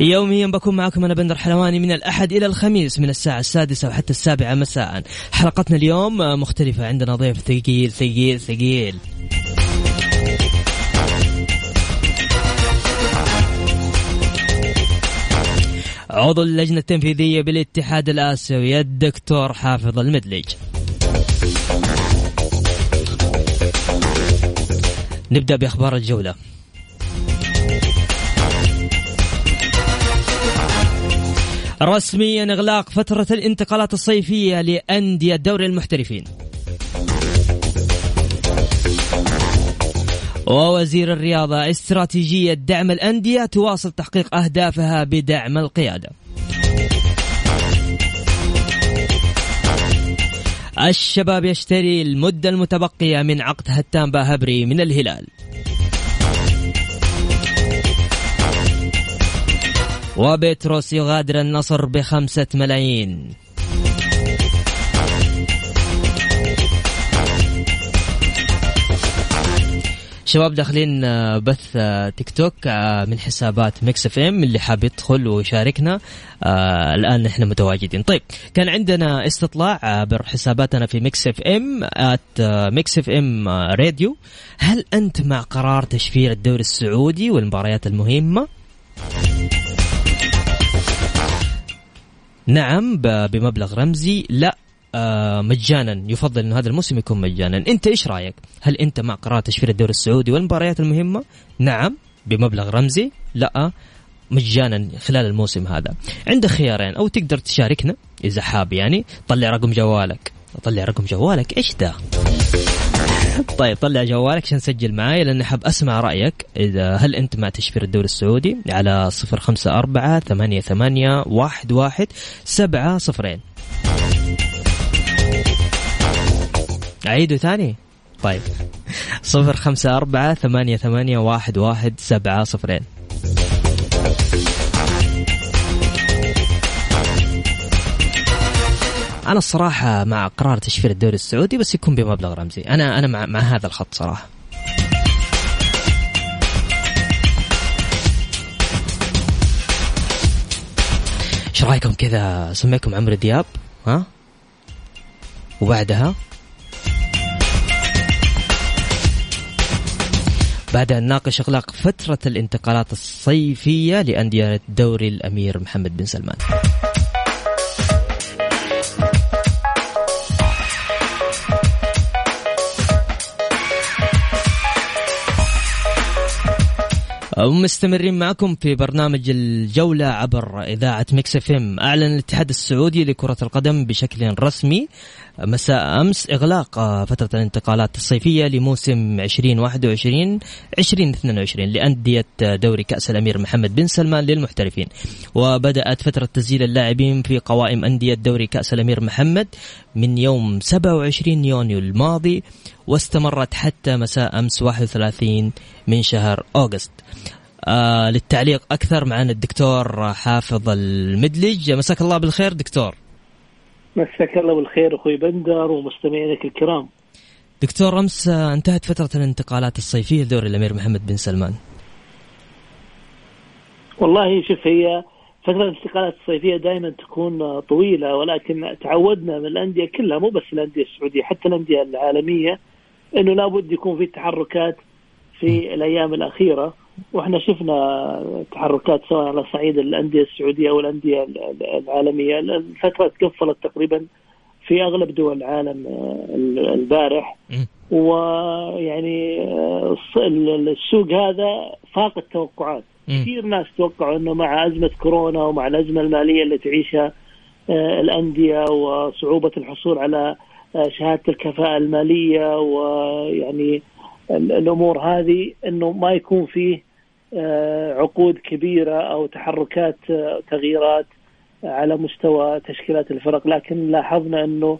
يوميا بكون معكم أنا بندر حلواني من الأحد إلى الخميس من الساعة السادسة وحتى السابعة مساء. حلقتنا اليوم مختلفة. عندنا ضيف ثقيل ثقيل ثقيل. عضو اللجنة التنفيذية بالاتحاد الآسيوي الدكتور حافظ المدلج. نبدأ بأخبار الجولة. رسميا إغلاق فترة الانتقالات الصيفية لأندية دوري المحترفين. ووزير الرياضة استراتيجية دعم الأندية تواصل تحقيق أهدافها بدعم القيادة. الشباب يشتري المدة المتبقية من عقد هتان باهبري من الهلال. وبيتروس يغادر النصر بخمسة ملايين. شباب داخلين آه، بث آه، تيك توك آه، من حسابات Mix FM اللي حاب يدخل ويشاركنا. الآن إحنا متواجدين. طيب كان عندنا استطلاع عبر حساباتنا في Mix FM at Mix FM Radio. هل أنت مع قرار تشفير الدوري السعودي والمباريات المهمة؟ نعم بمبلغ رمزي. لا آه مجانا. يفضل انه هذا الموسم يكون مجانا. أنت إيش رأيك؟ هل أنت مع قرار تشفير الدوري السعودي والمباريات المهمة؟ نعم بمبلغ رمزي. لا مجانا خلال الموسم هذا. عندك خيارين أو تقدر تشاركنا إذا حاب يعني. طلع رقم جوالك. طلع رقم جوالك. إيش ده؟ طيب طلع جوالك عشان تسجل معاي لأن حاب أسمع رأيك. إذا هل أنت مع تشفير الدوري السعودي؟ على صفر خمسة أربعة ثمانية ثمانية واحد واحد سبعة صفرين. أعيده ثاني؟ طيب. صفر خمسة أربعة ثمانية ثمانية واحد واحد سبعة صفرين. أنا الصراحة مع قرار تشفير الدوري السعودي بس يكون بمبلغ رمزي. أنا أنا مع, مع هذا الخط صراحة. إيش رأيكم كذا؟ اسميكم عمرو دياب ها؟ وبعدها؟ بعد أن ناقش إغلاق فترة الانتقالات الصيفية لأندية دوري الأمير محمد بن سلمان. ومستمرين معكم في برنامج الجولة عبر إذاعة Mix FM. أعلن الاتحاد السعودي لكرة القدم بشكل رسمي. مساء أمس إغلاق فترة الانتقالات الصيفية لموسم 2021 2022 لأندية دوري كأس الأمير محمد بن سلمان للمحترفين. وبدأت فترة تسجيل اللاعبين في قوائم أندية دوري كأس الأمير محمد من يوم 27 يونيو الماضي واستمرت حتى مساء أمس 31 من شهر أوغست. آه للتعليق أكثر معنا الدكتور حافظ المدلج. مساك الله بالخير دكتور. مساك الله بالخير أخوي بندر ومستمعينك الكرام. دكتور أمس انتهت فترة الانتقالات الصيفية لدوري الأمير محمد بن سلمان. والله شوف هي فترة الانتقالات الصيفية دائما تكون طويلة ولكن تعودنا من الأندية كلها مو بس الأندية السعودية حتى الأندية العالمية أنه لابد يكون في تحركات في الأيام الأخيرة وإحنا شفنا تحركات سواء على صعيد الأندية السعودية أو الأندية العالمية. الفترة تقفلت تقريبا في أغلب دول العالم آه، البارح. ويعني آه، السوق هذا فاق التوقعات. كثير ناس توقعوا إنه مع أزمة كورونا ومع الأزمة المالية اللي تعيشها آه، الأندية وصعوبة الحصول على شهادة الكفاءة المالية ويعني الأمور هذه إنه ما يكون فيه عقود كبيرة أو تحركات آه، تغييرات على مستوى تشكيلات الفرق لكن لاحظنا أنه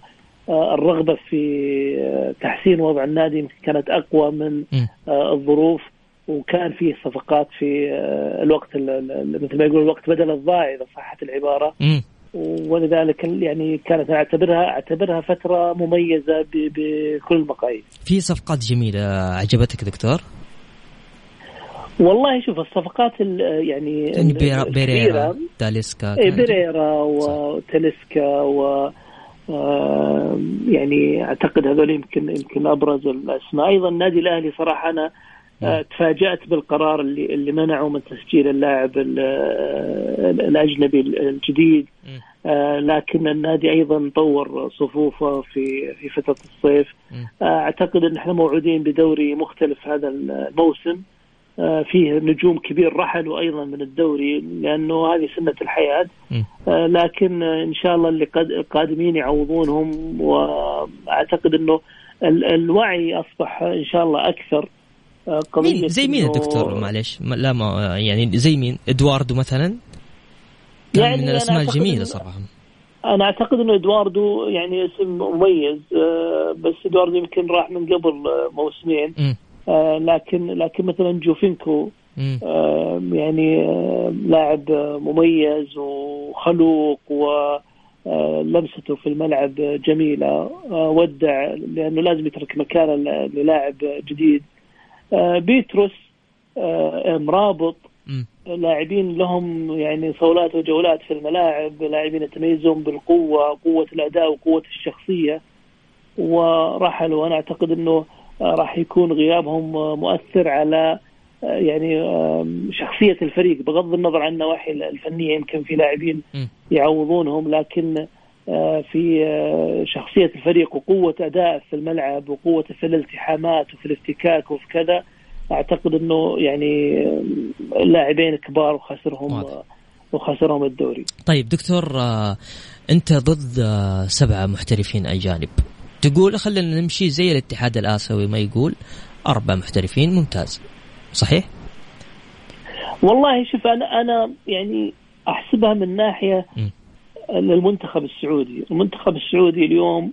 آه، الرغبة في آه، تحسين وضع النادي يمكن كانت أقوى من آه، الظروف وكان فيه صفقات في الوقت مثل ما يقول الوقت بدل الضائع إذا صحت العبارة ولذلك يعني كانت أعتبرها أعتبرها فترة مميزة بكل المقاييس. في صفقات جميلة عجبتك دكتور؟ والله شوف الصفقات يعني, يعني بيريرا تاليسكا إيه، بيريرا وتاليسكا و يعني أعتقد هذول يمكن يمكن أبرز الأسماء. أيضا النادي الأهلي صراحة أنا آه، تفاجأت بالقرار اللي اللي منعوا من تسجيل اللاعب الأجنبي الجديد. آه، لكن النادي أيضا طور صفوفه في في فترة الصيف. آه، أعتقد إن إحنا موعودين بدوري مختلف هذا الموسم. آه، فيه نجوم كبير رحلوا أيضا من الدوري لأنه هذه سنة الحياة. آه، لكن إن شاء الله اللي القادمين يعوضونهم وأعتقد إنه الوعي أصبح إن شاء الله أكثر. آه، قضية مين؟ زي مين الدكتور؟ معلش لا ما يعني زي مين؟ إدواردو مثلا؟ كان يعني من الأسماء الجميلة صراحة. أنا أعتقد إنه إدواردو يعني اسم مميز بس إدواردو يمكن راح من قبل موسمين. آه، لكن لكن مثلا جوفينكو آه، يعني آه، لاعب مميز وخلوق ولمسته في الملعب جميلة. ودع لأنه لازم يترك مكانه للاعب جديد. بيتروس مرابط لاعبين لهم يعني صولات وجولات في الملاعب لاعبين يتميزون بالقوة قوة الأداء وقوة الشخصية. ورحلوا وأنا أعتقد إنه راح يكون غيابهم مؤثر على يعني شخصية الفريق بغض النظر عن النواحي الفنية يمكن في لاعبين يعوضونهم لكن آه، في آه، شخصية الفريق وقوة أداء في الملعب وقوة في الالتحامات وفي الافتكاك وفي كذا أعتقد أنه يعني لاعبين كبار وخسرهم وخسرهم الدوري. طيب دكتور آه، أنت ضد سبعة محترفين أجانب. تقول خلينا نمشي زي الاتحاد الآسيوي ما يقول أربع محترفين ممتاز صحيح؟ والله شوف أنا أنا يعني أحسبها من ناحية للمنتخب السعودي، المنتخب السعودي اليوم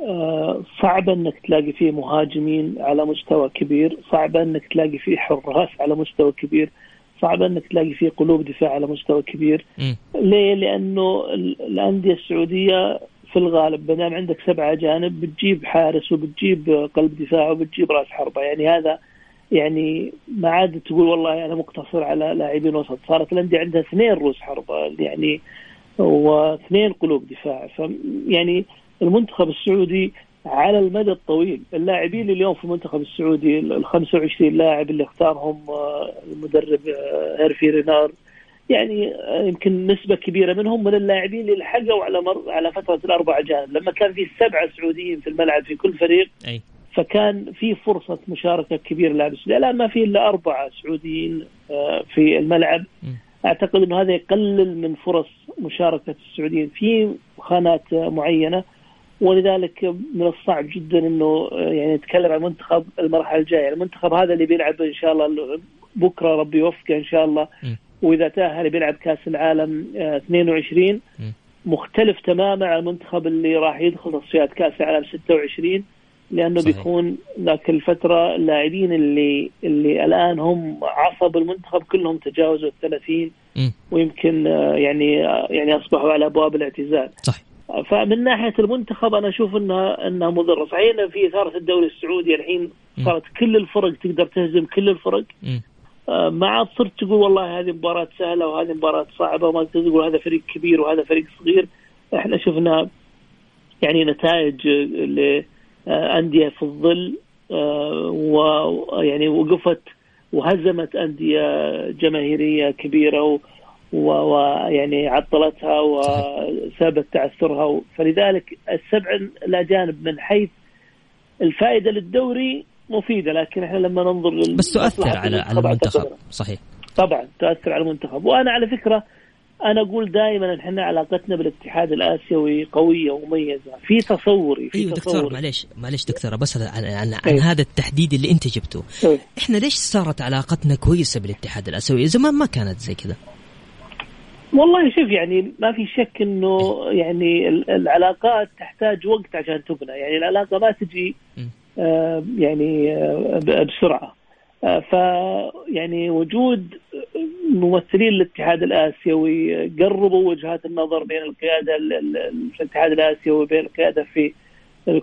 آه، صعب إنك تلاقي فيه مهاجمين على مستوى كبير، صعب إنك تلاقي فيه حراس على مستوى كبير، صعب إنك تلاقي فيه قلوب دفاع على مستوى كبير. م. ليه؟ لأنه الأندية السعودية في الغالب ما دام عندك سبعة اجانب بتجيب حارس وبتجيب قلب دفاع وبتجيب راس حربة. يعني هذا يعني ما عاد تقول والله أنا مقتصر على لاعبين وسط. صارت الأندية عندها اثنين رؤوس حربة يعني واثنين قلوب دفاع. ف يعني المنتخب السعودي على المدى الطويل اللاعبين اليوم في المنتخب السعودي ال 25 لاعب اللي اختارهم آه، المدرب آه، هيرفي رينار يعني يمكن نسبة كبيرة منهم من اللاعبين اللي لحقوا على مر على فترة الأربع أجانب لما كان في سبعة سعوديين في الملعب في كل فريق أي. فكان في فرصة مشاركة كبيرة للاعب السعودي الآن ما في إلا أربعة سعوديين آه، في الملعب م. أعتقد أنه هذا يقلل من فرص مشاركة السعوديين في خانات معينة ولذلك من الصعب جدا إنه آه، يعني نتكلم عن المنتخب المرحلة الجاية، المنتخب هذا اللي بيلعب إن شاء الله بكرة ربي يوفقه إن شاء الله. وإذا تأهل بيلعب كأس العالم 22 آه، مختلف تماما عن المنتخب اللي راح يدخل تصفيات كأس العالم 26 لأنه صحيح. بيكون ذاك الفترة اللاعبين اللي اللي الآن هم عصب المنتخب كلهم تجاوزوا ال 30 ويمكن آه، يعني آه، يعني أصبحوا على أبواب الاعتزال. صح فمن ناحية المنتخب أنا أشوف إنها إنها مضرة. صحيح في إثارة الدوري السعودي الحين صارت كل الفرق تقدر تهزم كل الفرق آه، ما عاد صرت تقول والله هذه مباراة سهلة وهذه مباراة صعبة وما تقول هذا فريق كبير وهذا فريق صغير. إحنا شفنا يعني نتائج لأندية في الظل آه، ويعني وقفت وهزمت أندية جماهيرية كبيرة ويعني عطلتها وسابت تعثرها فلذلك السبع الأجانب من حيث الفائدة للدوري مفيدة لكن إحنا لما ننظر بس تؤثر على على المنتخب صحيح. طبعا تؤثر على المنتخب. وأنا على فكرة أنا أقول دائما إحنا علاقتنا بالاتحاد الآسيوي قوية ومميزة. في تصوري في أيوه تصوري. دكتور معلش معلش دكتور بس عن, عن, عن أيوه. هذا التحديد اللي أنت جبته. أيوه. إحنا ليش صارت علاقتنا كويسة بالاتحاد الآسيوي؟ زمان ما كانت زي كذا. والله شوف يعني ما في شك إنه يعني العلاقات تحتاج وقت عشان تبنى. يعني العلاقة ما تجي يعني آه بسرعة. آه ف يعني وجود ممثلين الاتحاد الآسيوي قربوا وجهات النظر بين القيادة الاتحاد الآسيوي وبين القيادة في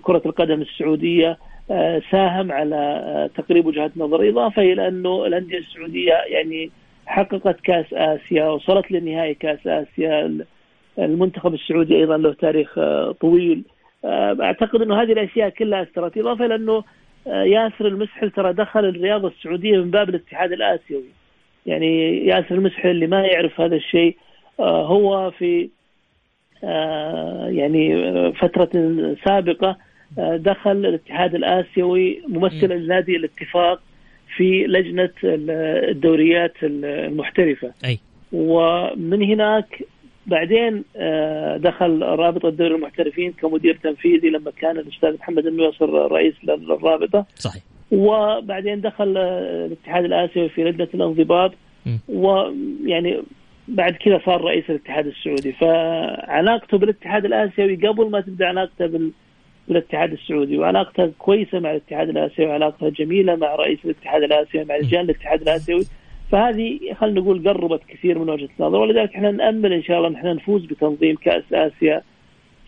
كرة القدم السعودية آه، ساهم على آه، تقريب وجهات نظر إضافة إلى أنه الأندية السعودية يعني حققت كأس آسيا وصلت لنهائي كأس آسيا. المنتخب السعودي أيضا له تاريخ آه، طويل. أعتقد إنه هذه الأشياء كلها أثرت. إضافة إلى إنه ياسر المسحل ترى دخل الرياضة السعودية من باب الاتحاد الآسيوي. يعني ياسر المسحل اللي ما يعرف هذا الشيء هو في يعني فترة سابقة دخل الاتحاد الآسيوي ممثلا لنادي الاتفاق في لجنة الدوريات المحترفة. أي. ومن هناك بعدين آه، دخل رابطه دوري المحترفين كمدير تنفيذي لما كان الأستاذ محمد النويصر رئيس للرابطة. صحيح. وبعدين دخل آه، الاتحاد الآسيوي في لجنه الانضباط. ويعني بعد كذا صار رئيس الاتحاد السعودي. فعلاقته بالاتحاد الآسيوي قبل ما تبدأ علاقته بال بالاتحاد السعودي وعلاقته كويسة مع الاتحاد الآسيوي وعلاقته جميلة مع رئيس الاتحاد الآسيوي مع رجال الاتحاد الآسيوي. فهذه خلينا نقول قربت كثير من وجهة النظر ولذلك إحنا نأمل إن شاء الله إن إحنا نفوز بتنظيم كأس آسيا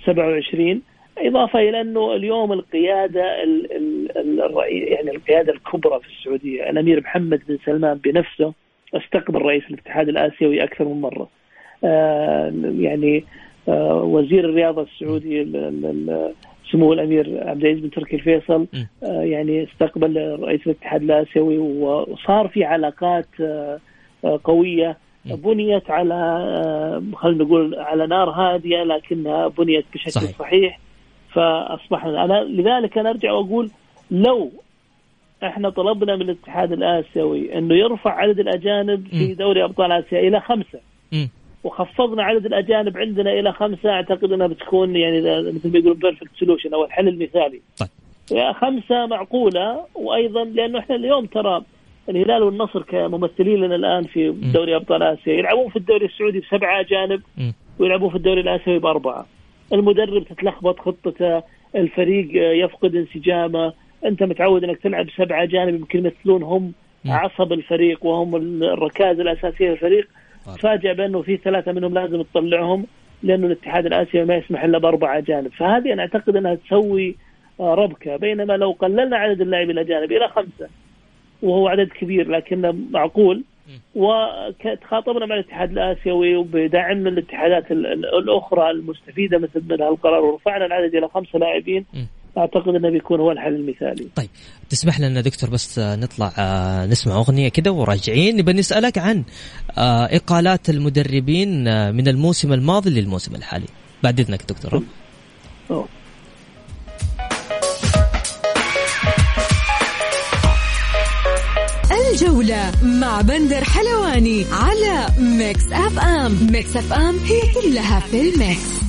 27 إضافة إلى أنه اليوم القيادة ال ال ال يعني القيادة الكبرى في السعودية الامير محمد بن سلمان بنفسه استقبل رئيس الاتحاد الآسيوي أكثر من مرة. آه يعني آه وزير الرياضة السعودي سمو الأمير عبد العزيز بن تركي الفيصل آه يعني استقبل رئيس الاتحاد الآسيوي وصار في علاقات آه, آه، قوية. بنيت على خلينا نقول على نار هادية لكنها بنيت بشكل صحيح, صحيح. فأصبحنا أنا لذلك أنا أرجع وأقول لو إحنا طلبنا من الاتحاد الآسيوي إنه يرفع عدد الأجانب في دوري أبطال آسيا إلى خمسة وخفضنا عدد الأجانب عندنا إلى خمسه أعتقد إنها بتكون يعني مثل ما يقولون perfect solution أو الحل المثالي. طيب. خمسة معقولة وأيضا لأنه إحنا اليوم ترى الهلال والنصر كممثلين لنا الآن في دوري أبطال آسيا يلعبون في الدوري السعودي بسبعة أجانب ويلعبون في الدوري الآسيوي بأربعة. المدرب تتلخبط خطته، الفريق يفقد انسجامه، أنت متعود إنك تلعب سبعة أجانب يمكن يمثلون هم عصب الفريق وهم الركائز الأساسية للفريق تفاجأ بأنه في ثلاثة منهم لازم تطلعهم لأنه الاتحاد الآسيوي ما يسمح إلا بأربع أجانب، فهذه أنا أعتقد أنها تسوي آه، ربكة، بينما لو قللنا عدد اللاعبين الأجانب إلى خمسة وهو عدد كبير لكنه معقول وتخاطبنا مع الاتحاد الآسيوي وبدعم من الاتحادات الأخرى المستفيدة مثل من هالقرار ورفعنا العدد إلى خمسة لاعبين. أعتقد إنه بيكون هو الحل المثالي. طيب تسمح لنا دكتور بس نطلع آه، نسمع أغنية كذا وراجعين نبى نسألك عن آه، إقالات المدربين آه، من الموسم الماضي للموسم الحالي. بعد إذنك دكتور. أوه. الجولة مع بندر حلواني على Mix FM Mix FM هي كلها في ال mix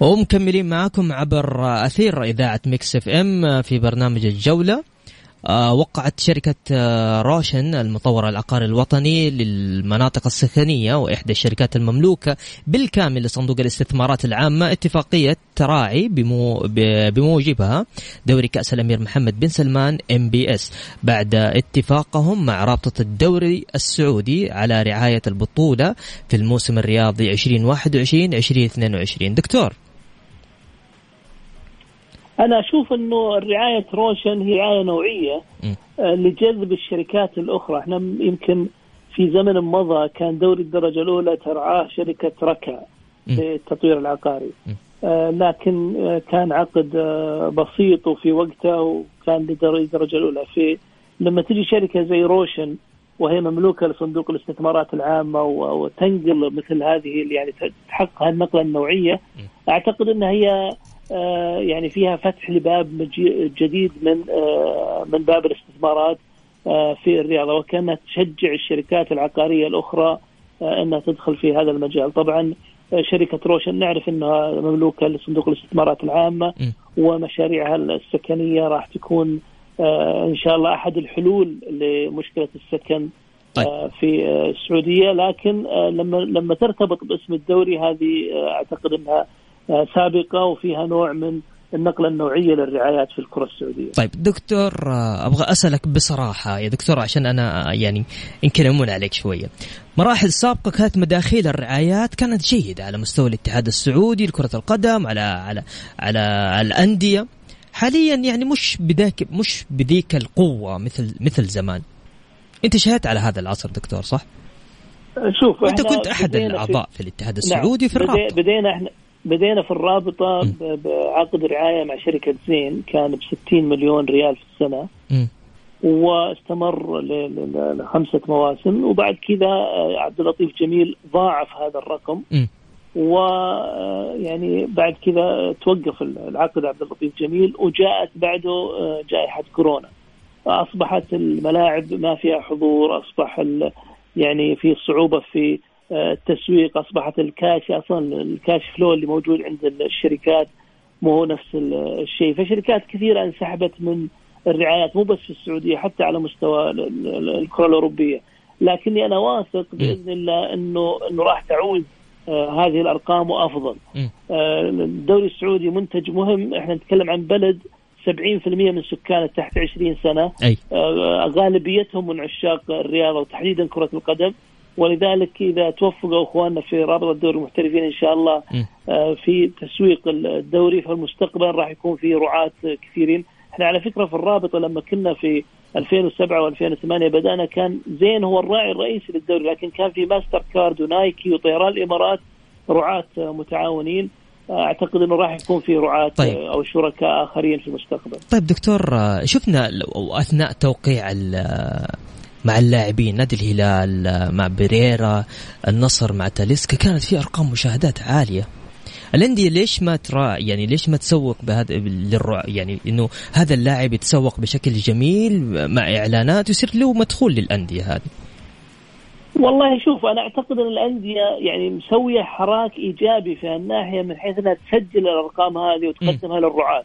ومكملين معكم عبر أثير إذاعة Mix FM في برنامج الجولة. آه، وقعت شركة آه، روشن المطور العقاري الوطني للمناطق السكنية وإحدى الشركات المملوكة بالكامل لصندوق الاستثمارات العامة اتفاقية تراعي بمو بموجبها دوري كأس الأمير محمد بن سلمان MBS. بعد اتفاقهم مع رابطة الدوري السعودي على رعاية البطولة في الموسم الرياضي 2021 2022 دكتور. أنا أشوف إنه رعايه روشن هي رعاية نوعية آه، لجذب الشركات الأخرى. إحنا يمكن في زمن مضى كان دوري الدرجة الأولى ترعاه شركة ركا للتطوير العقاري. آه لكن آه كان عقد بسيط وفي وقته وكان لدوري الدرجة الأولى. في لما تجي شركة زي روشن وهي مملوكة لصندوق الاستثمارات العامة وتنقل مثل هذه يعني تحقق النقلة النوعية أعتقد إنها هي يعني فيها فتح لباب جديد من آه، من باب الاستثمارات آه، في الرياضة وكانها تشجع الشركات العقارية الأخرى إنها تدخل في هذا المجال. طبعا شركة روشن نعرف إنها مملوكة لصندوق الاستثمارات العامة ومشاريعها السكنية راح تكون إن شاء الله أحد الحلول لمشكلة السكن طيب. في السعودية. لكن لما لما ترتبط باسم الدوري هذه أعتقد إنها سابقة وفيها نوع من النقلة النوعية للرعايات في الكرة السعودية طيب دكتور أبغى أسألك بصراحة يا دكتور عشان أنا يعني يمكن أمون عليك شوية مراحل سابقة كانت مداخيل الرعايات كانت جيدة على مستوى الاتحاد السعودي لكرة القدم على على على الأندية حاليا يعني مش بذاك مش بذيك القوة مثل مثل زمان أنت شاهدت على هذا العصر دكتور صح؟ شوف انت كنت أحد الاعضاء في, في الاتحاد السعودي نعم. في الرابطة بدينا إحنا بدينا في الرابطة بعقد رعاية مع شركة زين كان ب 60 مليون ريال في السنة. م. واستمر لخمسة مواسم. وبعد كذا آه، عبد اللطيف جميل ضاعف هذا الرقم. ويعني آه، بعد كذا توقف العقد عبد اللطيف جميل وجاءت بعده آه، جائحة كورونا. اصبحت الملاعب ما فيها حضور أصبح يعني في صعوبة في التسويق أصبحت الكاش أصلا الكاش فلو اللي موجود عند الشركات مو هو نفس الشيء. فشركات كثيرة انسحبت من الرعايات مو بس في السعودية حتى على مستوى الكرة الأوروبية. لكني أنا واثق بإذن الله انه إنه راح تعود آه هذه الأرقام وأفضل. آه الدوري السعودي منتج مهم. إحنا نتكلم عن بلد 70% من سكانه تحت 20 سنة. أي. آه غالبيتهم من عشاق الرياضة وتحديدا كرة القدم. ولذلك إذا توفقوا أخواننا في رابطه الدوري المحترفين إن شاء الله آه، في تسويق الدوري في المستقبل راح يكون في رعاة كثيرين إحنا على فكرة في الرابطه لما كنا في 2007 و2008 بدأنا كان زين هو الراعي الرئيسي للدوري لكن كان في ماستر كارد و Nike وطيران الإمارات رعاة متعاونين أعتقد إنه راح يكون في رعاة طيب. أو شركاء آخرين في المستقبل. طيب دكتور شفنا أثناء توقيع مع اللاعبين نادي الهلال مع بريرا النصر مع تاليسكا. كانت في أرقام مشاهدات عالية. الأندية ليش ما ترى يعني ليش ما تسوق بهذا للرع يعني إنه هذا اللاعب يتسوق بشكل جميل مع إعلانات ويصير له مدخول للأندية هذه؟ والله شوف أنا أعتقد إن الأندية يعني مسوية حراك إيجابي في الناحيه من حيث إنها تسجل الأرقام هذه وتقدمها للرعاة.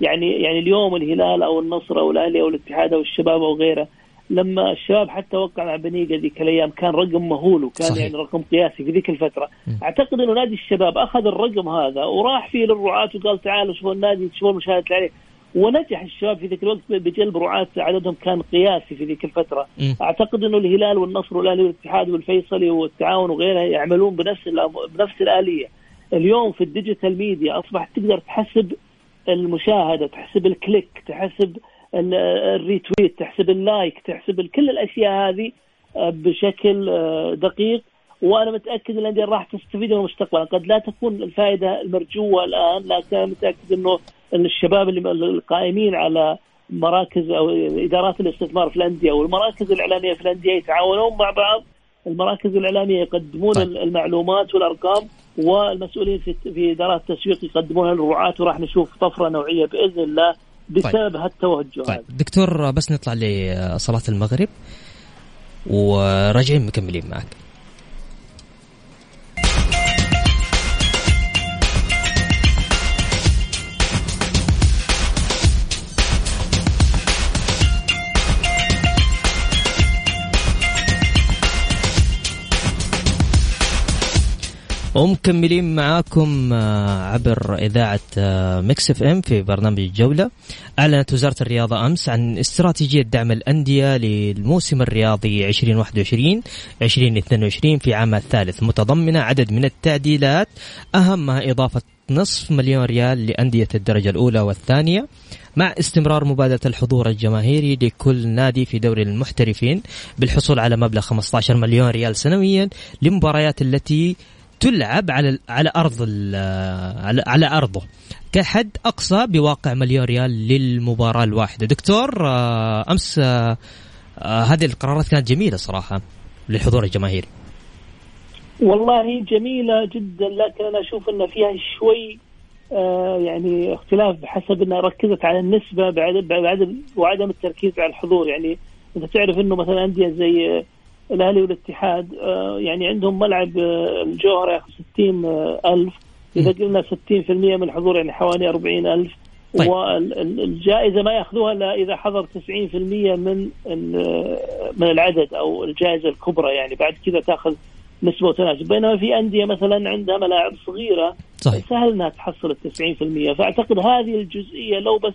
يعني يعني اليوم الهلال أو النصر أو الأهلي أو الاتحاد أو الشباب أو غيره لما الشباب حتى وقع مع بنيقة ذيك الأيام كان رقم مهول وكان صحيح. يعني رقم قياسي في ذيك الفترة م. أعتقد إنه نادي الشباب أخذ الرقم هذا وراح فيه للرعاة وقال تعالوا شوفوا النادي شوفوا المشاهدات عليه ونجح الشباب في ذيك الوقت بجلب رعاة عددهم كان قياسي في ذيك الفترة م. أعتقد إنه الهلال والنصر والأهلي والاتحاد والفيصلي والتعاون وغيرها يعملون بنفس بنفس الآلية اليوم في ال digital media اصبح تقدر تحسب المشاهدة تحسب ال click تحسب ال retweet تحسب ال like تحسب كل الأشياء هذه آه، بشكل آه، دقيق. وأنا متأكد إن الانديه راح تستفيد من المستقبل قد لا تكون الفائدة المرجوة الآن لكن أنا متأكد إنه إن الشباب اللي القائمين على مراكز أو إدارات الاستثمار في الأندية والمراكز الإعلامية في الأندية يتعاونون مع بعض. المراكز الإعلامية يقدمون طيب. المعلومات والأرقام والمسؤولين في في إدارات التسويق يقدمونها للرعاة وراح نشوف طفرة نوعية بإذن الله. بسبب طيب. هالتوجه طيب. دكتور بس نطلع لصلاة المغرب وراجعين مكملين معك ومكملين معاكم آه، عبر إذاعة آه، Mix FM في برنامج الجولة أعلنت وزارة الرياضة أمس عن استراتيجية دعم الأندية للموسم الرياضي 2021 2022 في عام الثالث. متضمنة عدد من التعديلات أهمها إضافة نصف مليون ريال لأندية الدرجة الأولى والثانية مع استمرار مبادرة الحضور الجماهيري لكل نادي في دوري المحترفين بالحصول على مبلغ 15 مليون ريال سنويا لمباريات التي تلعب على على أرض على, على أرضه. كحد أقصى بواقع مليون ريال للمباراة الواحدة. دكتور آه، أمس آه، آه، هذه القرارات كانت جميلة صراحة للحضور الجماهيري والله جميلة جدا لكن أنا أشوف إن فيها شوي يعني اختلاف بحسب إنها ركزت على النسبة بعد بعد وعدم التركيز على الحضور. يعني أنت تعرف إنه مثلا أندية زي الأهلي والاتحاد آه، يعني عندهم ملعب آه، الجوهرة ياخذ 60 ألف. إذا قلنا 60% من الحضور يعني حوالي 40 ألف. طيب. والجائزة ما يأخذوها إلا إذا حضر 90% من من العدد أو الجائزة الكبرى. يعني بعد كذا تأخذ نسبة وتناسب. بينما في أندية مثلا عندها ملاعب صغيرة صحيح. سهل إنها تحصل ال 90% فأعتقد هذه الجزئية لو بس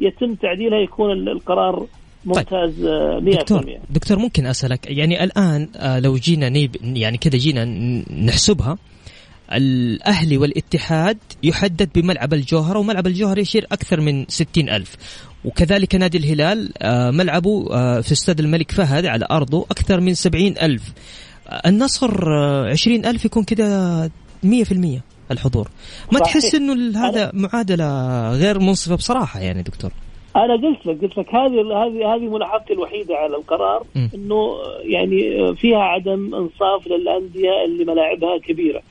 يتم تعديلها يكون القرار ممتاز طيب. 100% دكتور دكتور ممكن أسألك يعني الآن آه، لو جينا نيب يعني كذا جينا نحسبها الأهلي والاتحاد يحدد بملعب الجوهرة وملعب الجوهرة يشير أكثر من ستين ألف. وكذلك نادي الهلال آه، ملعبه آه، في استاد الملك فهد على أرضه أكثر من سبعين ألف. النصر عشرين ألف يكون كده مية في المية الحضور. ما صحيح. تحس إنه هذا معادلة غير منصفة بصراحة يعني دكتور؟ أنا قلت لك قلت لك هذه هذه هذه ملاحظتي الوحيدة على القرار م. إنه يعني فيها عدم انصاف للأندية اللي ملاعبها كبيرة.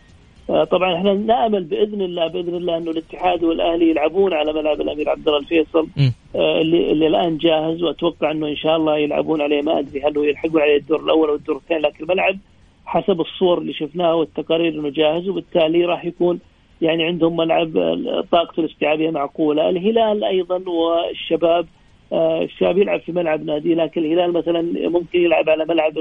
آه، طبعا إحنا نأمل بإذن الله بإذن الله إنه الاتحاد والأهلي يلعبون على ملعب الأمير عبد الله الفيصل آه، اللي اللي الآن جاهز وأتوقع إنه إن شاء الله يلعبون عليه. ما أدري هل هو يلحقون عليه الدور الأول أو الدور الثاني لكن الملعب حسب الصور اللي شفناها والتقارير إنه جاهز وبالتالي راح يكون يعني عندهم ملعب طاقته الاستيعابية معقولة، الهلال أيضا والشباب آه، الشباب يلعب في ملعب نادي لكن الهلال مثلا ممكن يلعب على ملعب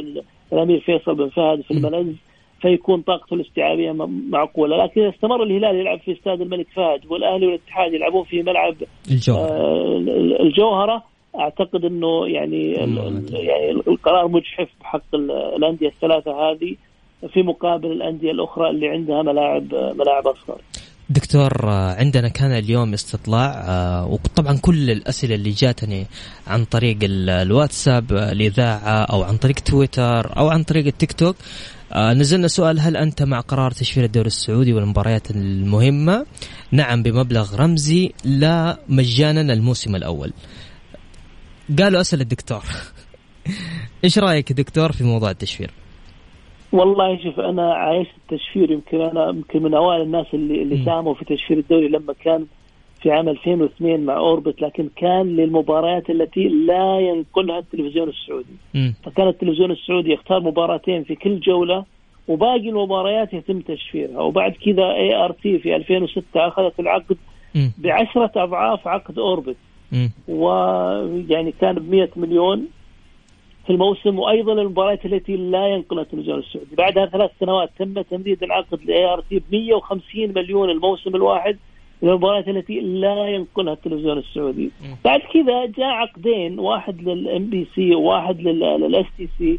الأمير فيصل بن فهد في الملز فيكون طاقته الاستيعابية معقولة، لكن إذا استمر الهلال يلعب في استاد الملك فهد والأهلي والاتحاد يلعبون في ملعب الجوهرة, آه الجوهرة أعتقد إنه يعني يعني القرار مجحف بحق الأندية الثلاثة هذه في مقابل الأندية الأخرى اللي عندها ملاعب ملاعب أصغر. دكتور عندنا كان اليوم استطلاع آه، وطبعا كل الأسئلة اللي جاتني عن طريق الواتساب الإذاعة أو عن طريق تويتر أو عن طريق التيك توك آه، نزلنا سؤال هل أنت مع قرار تشفير الدوري السعودي والمباريات المهمة؟ نعم بمبلغ رمزي لا مجانا الموسم الأول. قالوا أسأل الدكتور إيش رأيك دكتور في موضوع التشفير؟ والله شوف أنا عايشت التشفير يمكن أنا يمكن من أوائل الناس اللي اللي ساهموا في تشفير الدوري لما كان في عام 2002 مع Orbit لكن كان للمباريات التي لا ينقلها التلفزيون السعودي. م. فكان التلفزيون السعودي يختار مباراتين في كل جولة وباقي المباريات يتم تشفيرها. وبعد كذا ART في 2006 أخذت العقد بعشرة أضعاف عقد Orbit. ويعني كان ب 100 مليون. في الموسم وأيضا المباريات التي لا ينقلها التلفزيون السعودي، بعدها ثلاث سنوات تم تمديد العقد ل ART ب 150 مليون الموسم الواحد المباريات التي لا ينقلها التلفزيون السعودي. بعد كذا جاء عقدين واحد لل MBC وواحد لل STC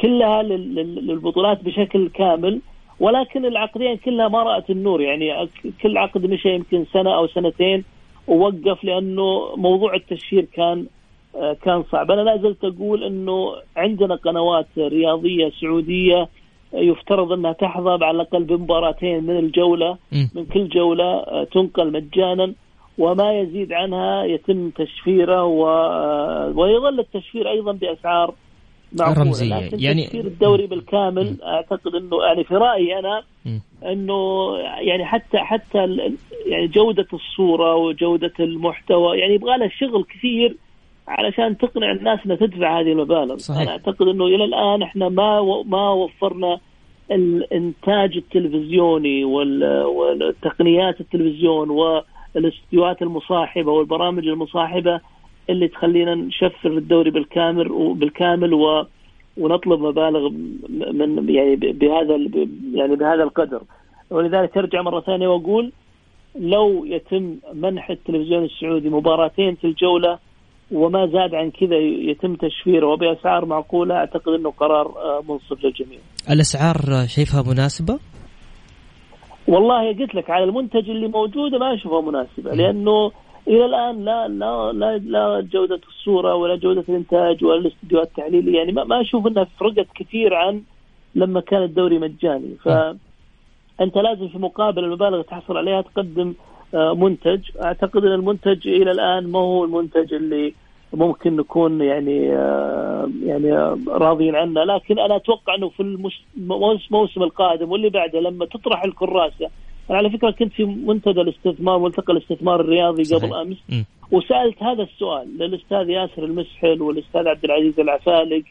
كلها للبطولات بشكل كامل. ولكن العقدين كلها ما رأت النور. يعني كل عقد مشى يمكن سنة أو سنتين ووقف لأنه موضوع التشهير كان كان صعب. أنا لا زلت أقول أنه عندنا قنوات رياضية سعودية يفترض أنها تحظى على الأقل بمباراتين من الجولة من كل جولة آه، تنقل مجانا وما يزيد عنها يتم تشفيره و... آه، ويظل التشفير أيضا بأسعار معقولة. رمزية. لكن يعني تشفير الدوري بالكامل أعتقد إنه يعني في رأيي أنا إنه يعني حتى حتى يعني جودة الصورة وجودة المحتوى يعني يبغى لها شغل كثير علشان تقنع الناس إنها تدفع هذه المبالغ صحيح. أنا أعتقد إنه إلى الآن إحنا ما و... ما وفرنا الإنتاج التلفزيوني والتقنيات التلفزيون والإستديوهات المصاحبة والبرامج المصاحبة اللي تخلينا نشفر الدوري بالكامل وبالكامل و ونطلب مبالغ من يعني بهذا يعني بهذا القدر ولذلك أرجع مرة ثانية وأقول لو يتم منح التلفزيون السعودي مباراتين في الجولة وما زاد عن كذا يتم تشفيره وبأسعار معقولة أعتقد إنه قرار آه، منصف للجميع. الأسعار شايفها مناسبة؟ والله قلت لك على المنتج اللي موجودة ما أشوفها مناسبة لأنه إلى الآن لا لا لا, لا جودة الصورة ولا جودة الإنتاج ولا الاستديوهات التحليلية يعني ما, أشوف إنها فرقت كثير عن لما كان الدوري مجاني فانت لازم في مقابل المبالغ تحصل عليها تقدم آه، منتج. أعتقد إن المنتج إلى الآن ما هو المنتج اللي ممكن نكون يعني آه، يعني راضيين عنه. لكن أنا أتوقع إنه في الموسم القادم واللي بعده لما تطرح الكراسة. أنا على فكرة كنت في منتدى الاستثمار ملتقى الاستثمار الرياضي صحيح. قبل أمس. م. وسألت هذا السؤال للأستاذ ياسر المسحل والأستاذ عبد العزيز العفالق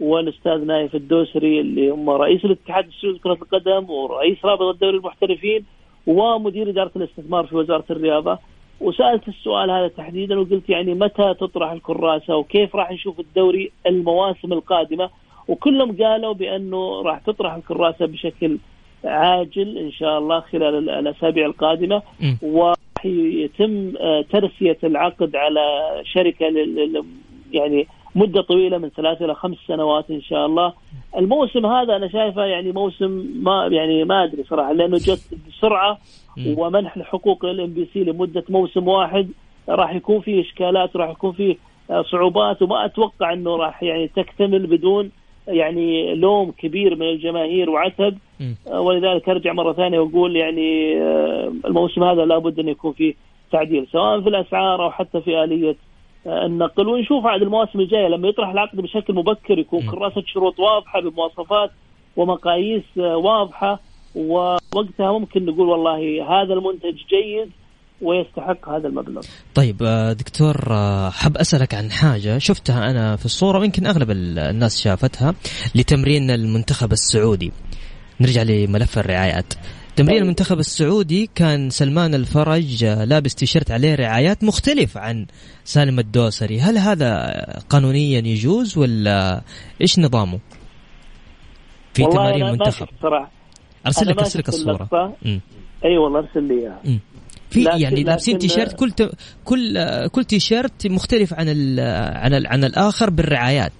والأستاذ نايف الدوسري اللي هم رئيس الاتحاد السعودي لكرة القدم ورئيس رابطه الدوري المحترفين. ومدير إدارة الاستثمار في وزارة الرياضة. وسألت السؤال هذا تحديدا وقلت يعني متى تطرح الكراسة وكيف راح نشوف الدوري المواسم القادمة. وكلهم قالوا بأنه راح تطرح الكراسة بشكل عاجل إن شاء الله خلال الأسابيع القادمة. وراح يتم آه، ترسية العقد على شركة يعني مدة طويلة من ثلاث إلى خمس سنوات إن شاء الله. الموسم هذا أنا شايفه يعني موسم ما يعني ما أدري صراحة لأنه جت بسرعة ومنح الحقوق للام بي سي لمدة موسم واحد. راح يكون فيه إشكالات وراح يكون فيه صعوبات وما أتوقع إنه راح يعني تكتمل بدون يعني لوم كبير من الجماهير وعتب. آه، ولذلك أرجع مرة ثانية وأقول يعني آه، الموسم هذا لابد أن يكون فيه تعديل سواء في الأسعار أو حتى في آلية النقل ونشوف عاد المواسم الجاية لما يطرح العقد بشكل مبكر يكون كراسة شروط واضحة بمواصفات ومقاييس واضحة ووقتها ممكن نقول والله هذا المنتج جيد ويستحق هذا المبلغ. طيب آه، دكتور آه، حاب أسألك عن حاجة شفتها أنا في الصورة ويمكن أغلب الناس شافتها لتمرين المنتخب السعودي. نرجع لملف الرعايات. تمرين طيب. المنتخب السعودي كان سلمان الفرج آه، لابس تيشيرت عليه رعايات مختلف عن سالم الدوسري، هل هذا قانونيا يجوز ولا إيش نظامه؟ في تمارين المنتخب؟ أرسل لك ارسل لك الصورة أي والله أرسل لي إياها في يعني لابسين تيشيرت كل ت... كل كل تيشيرت مختلف عن ال... عن ال... عن الآخر بالرعايات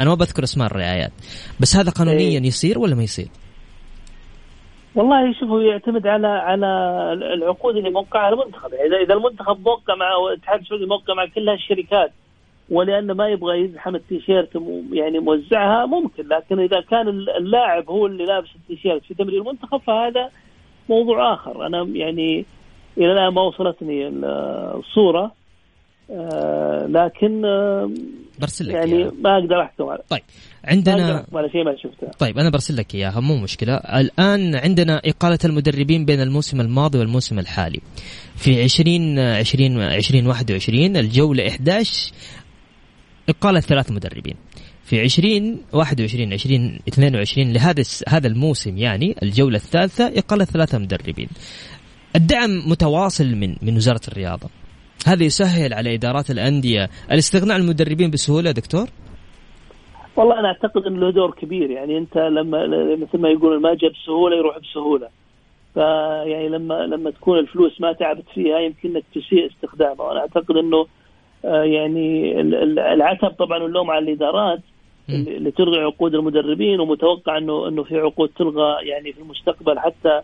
أنا ما بذكر اسماء الرعايات بس هذا قانونيا إيه. يصير ولا ما يصير؟ والله شوفوا يعتمد على على العقود اللي موقعها المنتخب. إذا إذا المنتخب موقع مع الاتحاد السعودي موقع مع كل هالشركات ولأنه ما يبغى يزحم التيشيرت يعني موزعها ممكن لكن إذا كان اللاعب هو اللي لابس التيشيرت في تمرين المنتخب فهذا موضوع آخر. أنا يعني إلى الآن ما وصلتني الصورة. لكن آه برسل لك يعني إياها. ما أقدر أحكم على طيب عندنا ولا شيء ما شفته. طيب أنا برسل لك إياها مو مشكلة. الآن عندنا إقالة المدربين بين الموسم الماضي والموسم الحالي. في 20 20 2021 الجولة 11 إقالة ثلاث مدربين. في 20 21 20 22 لهذا هذا الموسم يعني الجولة الثالثة إقالة ثلاثة مدربين. الدعم متواصل من من وزارة الرياضة. هذا يسهل على إدارات الأندية الاستغناء عن المدربين بسهولة دكتور؟ والله أنا أعتقد أنه له دور كبير. يعني أنت لما مثل ما يقول ما جاء بسهولة يروح بسهولة. فيعني لما لما تكون الفلوس ما تعبت فيها يمكن إنك تسيء استخدامها، أنا أعتقد إنه آه، يعني العتب طبعا اللوم على الإدارات اللي تلغي عقود المدربين ومتوقع إنه إنه في عقود تلغى يعني في المستقبل حتى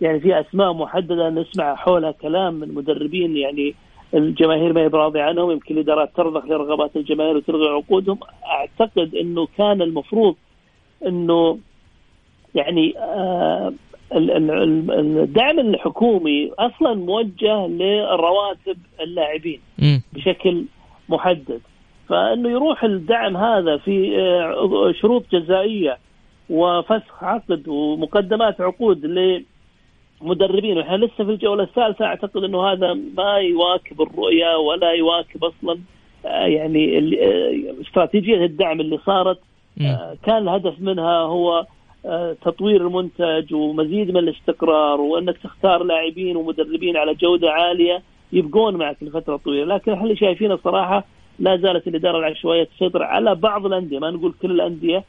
يعني في أسماء محددة نسمع حولها كلام من مدربين يعني الجماهير ما هي براضي عنهم يمكن الإدارات ترضخ لرغبات الجماهير وتلغي عقودهم. أعتقد إنه كان المفروض إنه يعني آه الدعم الحكومي أصلا موجه لرواتب اللاعبين بشكل محدد. فإنه يروح الدعم هذا في آه، شروط جزائية وفسخ عقد ومقدمات عقود لمدربين وإحنا لسه في الجولة الثالثة. أعتقد إنه هذا ما يواكب الرؤية ولا يواكب أصلا آه، يعني آه، استراتيجية الدعم اللي صارت. كان الهدف منها هو تطوير المنتج ومزيد من الاستقرار وإنك تختار لاعبين ومدربين على جودة عالية يبقون معك لفترة طويلة، لكن إحنا اللي شايفينه صراحة لا زالت الإدارة العشوائيه تسيطر على بعض الأندية ما نقول كل الأندية.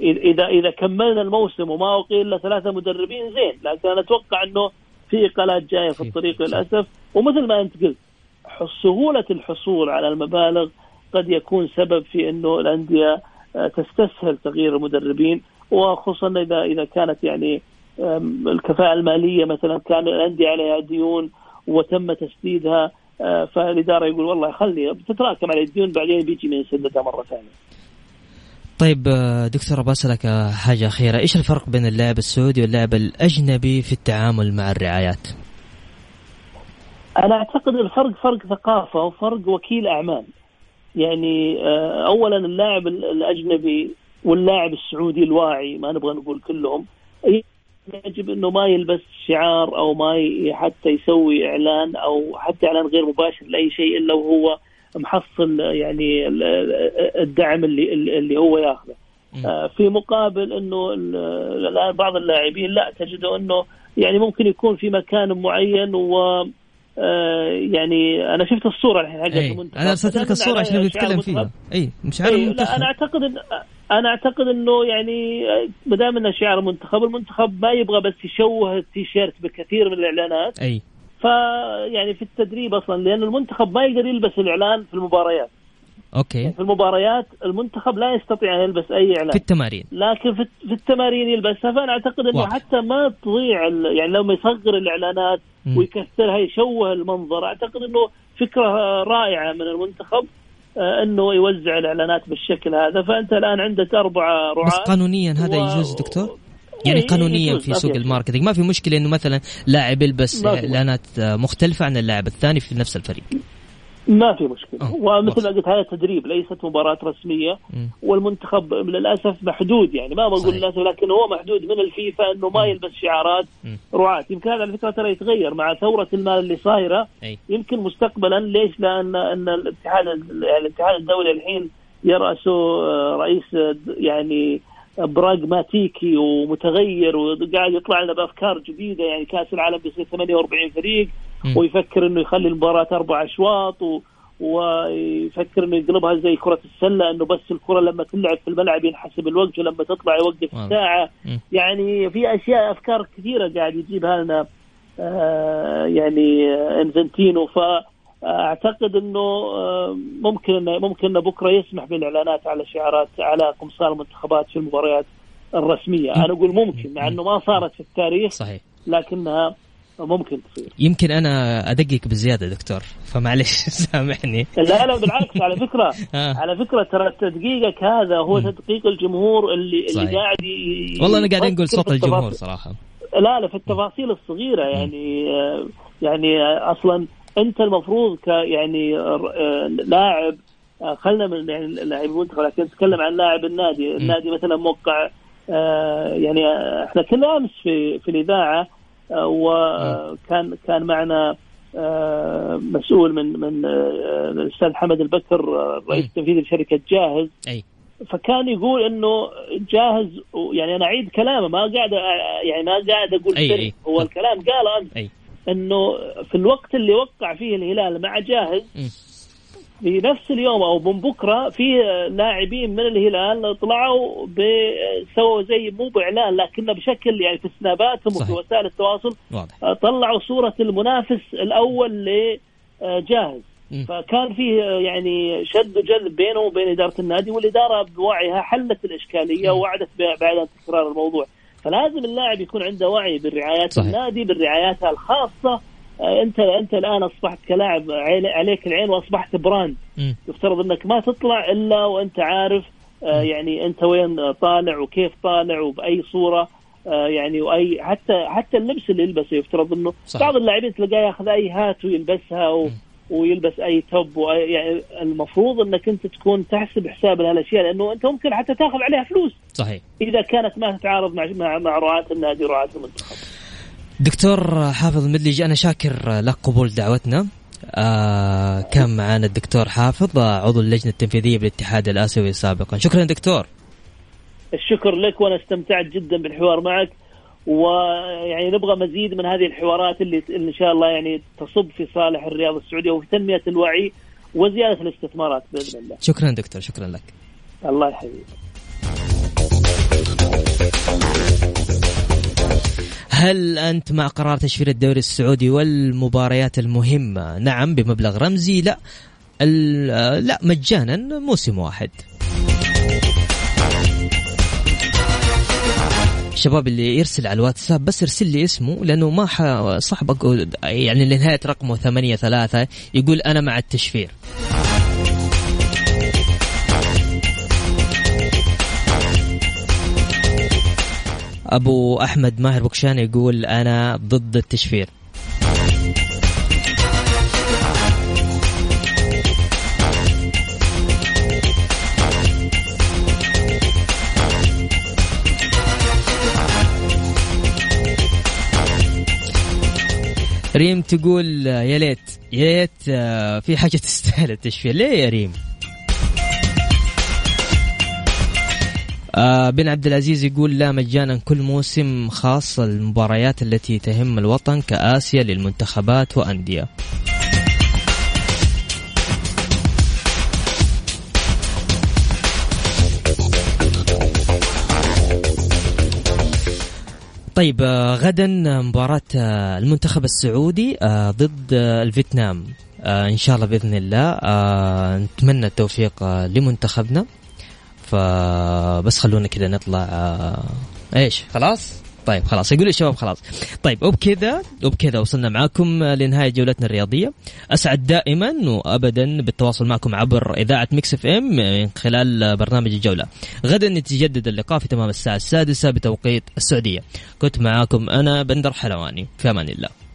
اذا اذا كملنا الموسم وما اقيل الا ثلاثة مدربين زين. لكن أنا أتوقع إنه في إقالات جاية في الطريق للأسف. ومثل ما أنت قلت سهولة الحصول على المبالغ قد يكون سبب في إنه الأندية آه، تستسهل تغيير المدربين. وخصوصا اذا إذا كانت يعني الكفاءة المالية مثلا كان الأندية عليها ديون وتم تسديدها. فالإدارة يقول والله خلي بتتراكم على الديون بعدين بيجي من يسددها مرة ثانية. طيب آه، دكتور بسألك حاجة أخيرة. إيش الفرق بين اللاعب السعودي واللاعب الأجنبي في التعامل مع الرعايات؟ أنا أعتقد الفرق فرق ثقافة وفرق وكيل أعمال. يعني آه، أولا اللاعب الأجنبي واللاعب السعودي الواعي ما نبغى نقول كلهم يجب إنه ما يلبس شعار أو ما حتى يسوي إعلان أو حتى إعلان غير مباشر لأي شيء إلا وهو محصل يعني الدعم اللي اللي هو ياخذه. آه، في مقابل إنه الآن بعض اللاعبين لا تجده إنه يعني ممكن يكون في مكان معين و آه، يعني أنا شفت الصورة الحين حق المنتخب؟ أنا أرسلت لك الصورة عشان نتكلم فيها. اي مش عارف المنتخب لا أنا أعتقد إن أنا أعتقد إنه يعني ما دام إنه شعار المنتخب المنتخب ما يبغى بس يشوه التيشيرت بكثير من الإعلانات. أي. فيعني في التدريب أصلا لأن المنتخب ما يقدر يلبس الإعلان في المباريات. أوكي. في المباريات المنتخب لا يستطيع أن يلبس أي إعلان. في التمارين. لكن في, في التمارين يلبسها. فأنا أعتقد إنه واضح. حتى ما تضيع يعني لما يصغر الإعلانات م. ويكثرها يشوه المنظر أعتقد إنه فكرة رائعة من المنتخب. آه، إنه يوزع الإعلانات بالشكل هذا. فأنت الآن عندك أربعة رعاة. بس قانونيا هذا و... يجوز دكتور؟ يعني إيه، قانونيا في سوق ال marketing. ما في مشكلة إنه مثلا لاعب يلبس إعلانات مختلفة عن اللاعب الثاني في نفس الفريق. ما في مشكلة. أوه. ومثل ما قلت هذا تدريب ليست مباراة رسمية م. والمنتخب للأسف محدود يعني. ما بقول للاسف لكن هو محدود من الفيفا إنه ما يلبس شعارات رعاة. يمكن هذا على فكرة ترى يتغير مع ثورة المال اللي صايرة. يمكن مستقبلا ليش؟ لأن ان الاتحاد يعني الاتحاد الدولي الحين يرأسه آه، رئيس آه، يعني براغماتيكي ومتغير وقاعد يطلع لنا بأفكار جديدة. يعني كأس العالم بيصير 48 فريق. ويفكر إنه يخلي المباراة أربع أشواط و ويفكر إنه يقلبها زي كرة السلة إنه بس الكرة لما تلعب في الملعب ينحسب الوقت ولما تطلع يوقف الساعة يعني في أشياء أفكار كثيرة قاعد يجيبها لنا آه يعني انفنتينو ف اعتقد إنه آه، ممكن ممكن بكرة يسمح بالإعلانات على شعارات على قمصان المنتخبات في المباريات الرسمية، أنا أقول ممكن مع إنه ما صارت في التاريخ صحيح. لكنها ممكن تصير. يمكن أنا أدقق بزيادة دكتور فمعلش سامحني. لا لا بالعكس على فكرة آه. على فكرة ترى تدقيقك هذا هو تدقيق الجمهور اللي صحيح. اللي قاعد ي... والله أنا قاعد نقول صوت الجمهور صراحة. لا لا في التفاصيل الصغيرة يعني آه، يعني أصلا أنت المفروض ك يعني آه، لاعب آه، خلنا من يعني لاعب المنتخب لكن نتكلم عن لاعب النادي، النادي مثلا موقع آه، يعني إحنا كنا أمس في في الإذاعة وكان كان معنا مسؤول من من الأستاذ حمد البكر رئيس التنفيذي لشركة جاهز. أي. فكان يقول إنه جاهز يعني أنا أعيد كلامه ما قاعد يعني ما قاعد أقول أي أي. هو الكلام قاله إنه في الوقت اللي وقع فيه الهلال مع جاهز في نفس اليوم أو من بكرة في لاعبين من الهلال طلعوا سووا زي مو بإعلان لكنه بشكل يعني في سناباتهم وفي وسائل التواصل واضح. طلعوا صورة المنافس الأول لجاهز فكان فيه يعني شد وجذب بينه وبين إدارة النادي والإدارة بوعيها حلت الإشكالية ووعدت بعدم تكرار الموضوع. فلازم اللاعب يكون عنده وعي بالرعايات صحيح. النادي بالرعاياتها الخاصة آه، انت انت الان اصبحت كلاعب عليك العين واصبحت brand. يفترض انك ما تطلع إلا وانت عارف آه، يعني انت وين طالع وكيف طالع وبأي صورة آه، يعني واي حتى حتى اللبس اللي يلبسه يفترض إنه صحيح. بعض اللاعبين تلقاه ياخذ أي hat ويلبسها و... ويلبس أي top يعني المفروض إنك أنت تكون تحسب حساب لهالاشياء لأنه أنت ممكن حتى تاخذ عليها فلوس. صحيح. إذا كانت ما تتعارض مع مع, مع رعاة النادي ورعاة المنتخب. دكتور حافظ المدلجي أنا شاكر لك قبول دعوتنا آه كان معنا الدكتور حافظ عضو اللجنة التنفيذية بالاتحاد الآسيوي سابقا شكرا دكتور الشكر لك وأنا استمتعت جدا بالحوار معك ويعني نبغى مزيد من هذه الحوارات اللي إن شاء الله يعني تصب في صالح الرياضه السعودية وفي تنمية الوعي وزيادة الاستثمارات بإذن الله. شكرا دكتور شكرا لك. الله يحييك. هل أنت مع قرار تشفير الدوري السعودي والمباريات المهمة؟ نعم بمبلغ رمزي لا لا مجانا موسم واحد. الشباب اللي يرسل على الواتساب بس ارسل لي اسمه لأنه ما صعب أقول يعني لنهاية رقمه ثمانية ثلاثة يقول أنا مع التشفير أبو أحمد ماهر بكشان يقول أنا ضد التشفير. ريم تقول يا ليت يا ليت آه، في حاجة تستاهل التشفير. ليه يا ريم؟ آه بن عبد العزيز يقول لا مجانا كل موسم خاص المباريات التي تهم الوطن كآسيا للمنتخبات وأندية. طيب آه، غدا مباراة آه، المنتخب السعودي ضد الفيتنام. إن شاء الله بإذن الله نتمنى التوفيق لمنتخبنا. فبس خلونا كذا نطلع إيش؟ خلاص؟ طيب خلاص. يقول الشباب خلاص. طيب وبكذا وبكذا وصلنا معاكم لنهاية جولتنا الرياضية. أسعد دائما وابدا بالتواصل معكم عبر إذاعة Mix FM من خلال برنامج الجولة. غدا يتجدد اللقاء في تمام الساعة السادسة بتوقيت السعودية. كنت معاكم أنا بندر حلواني. في أمان الله.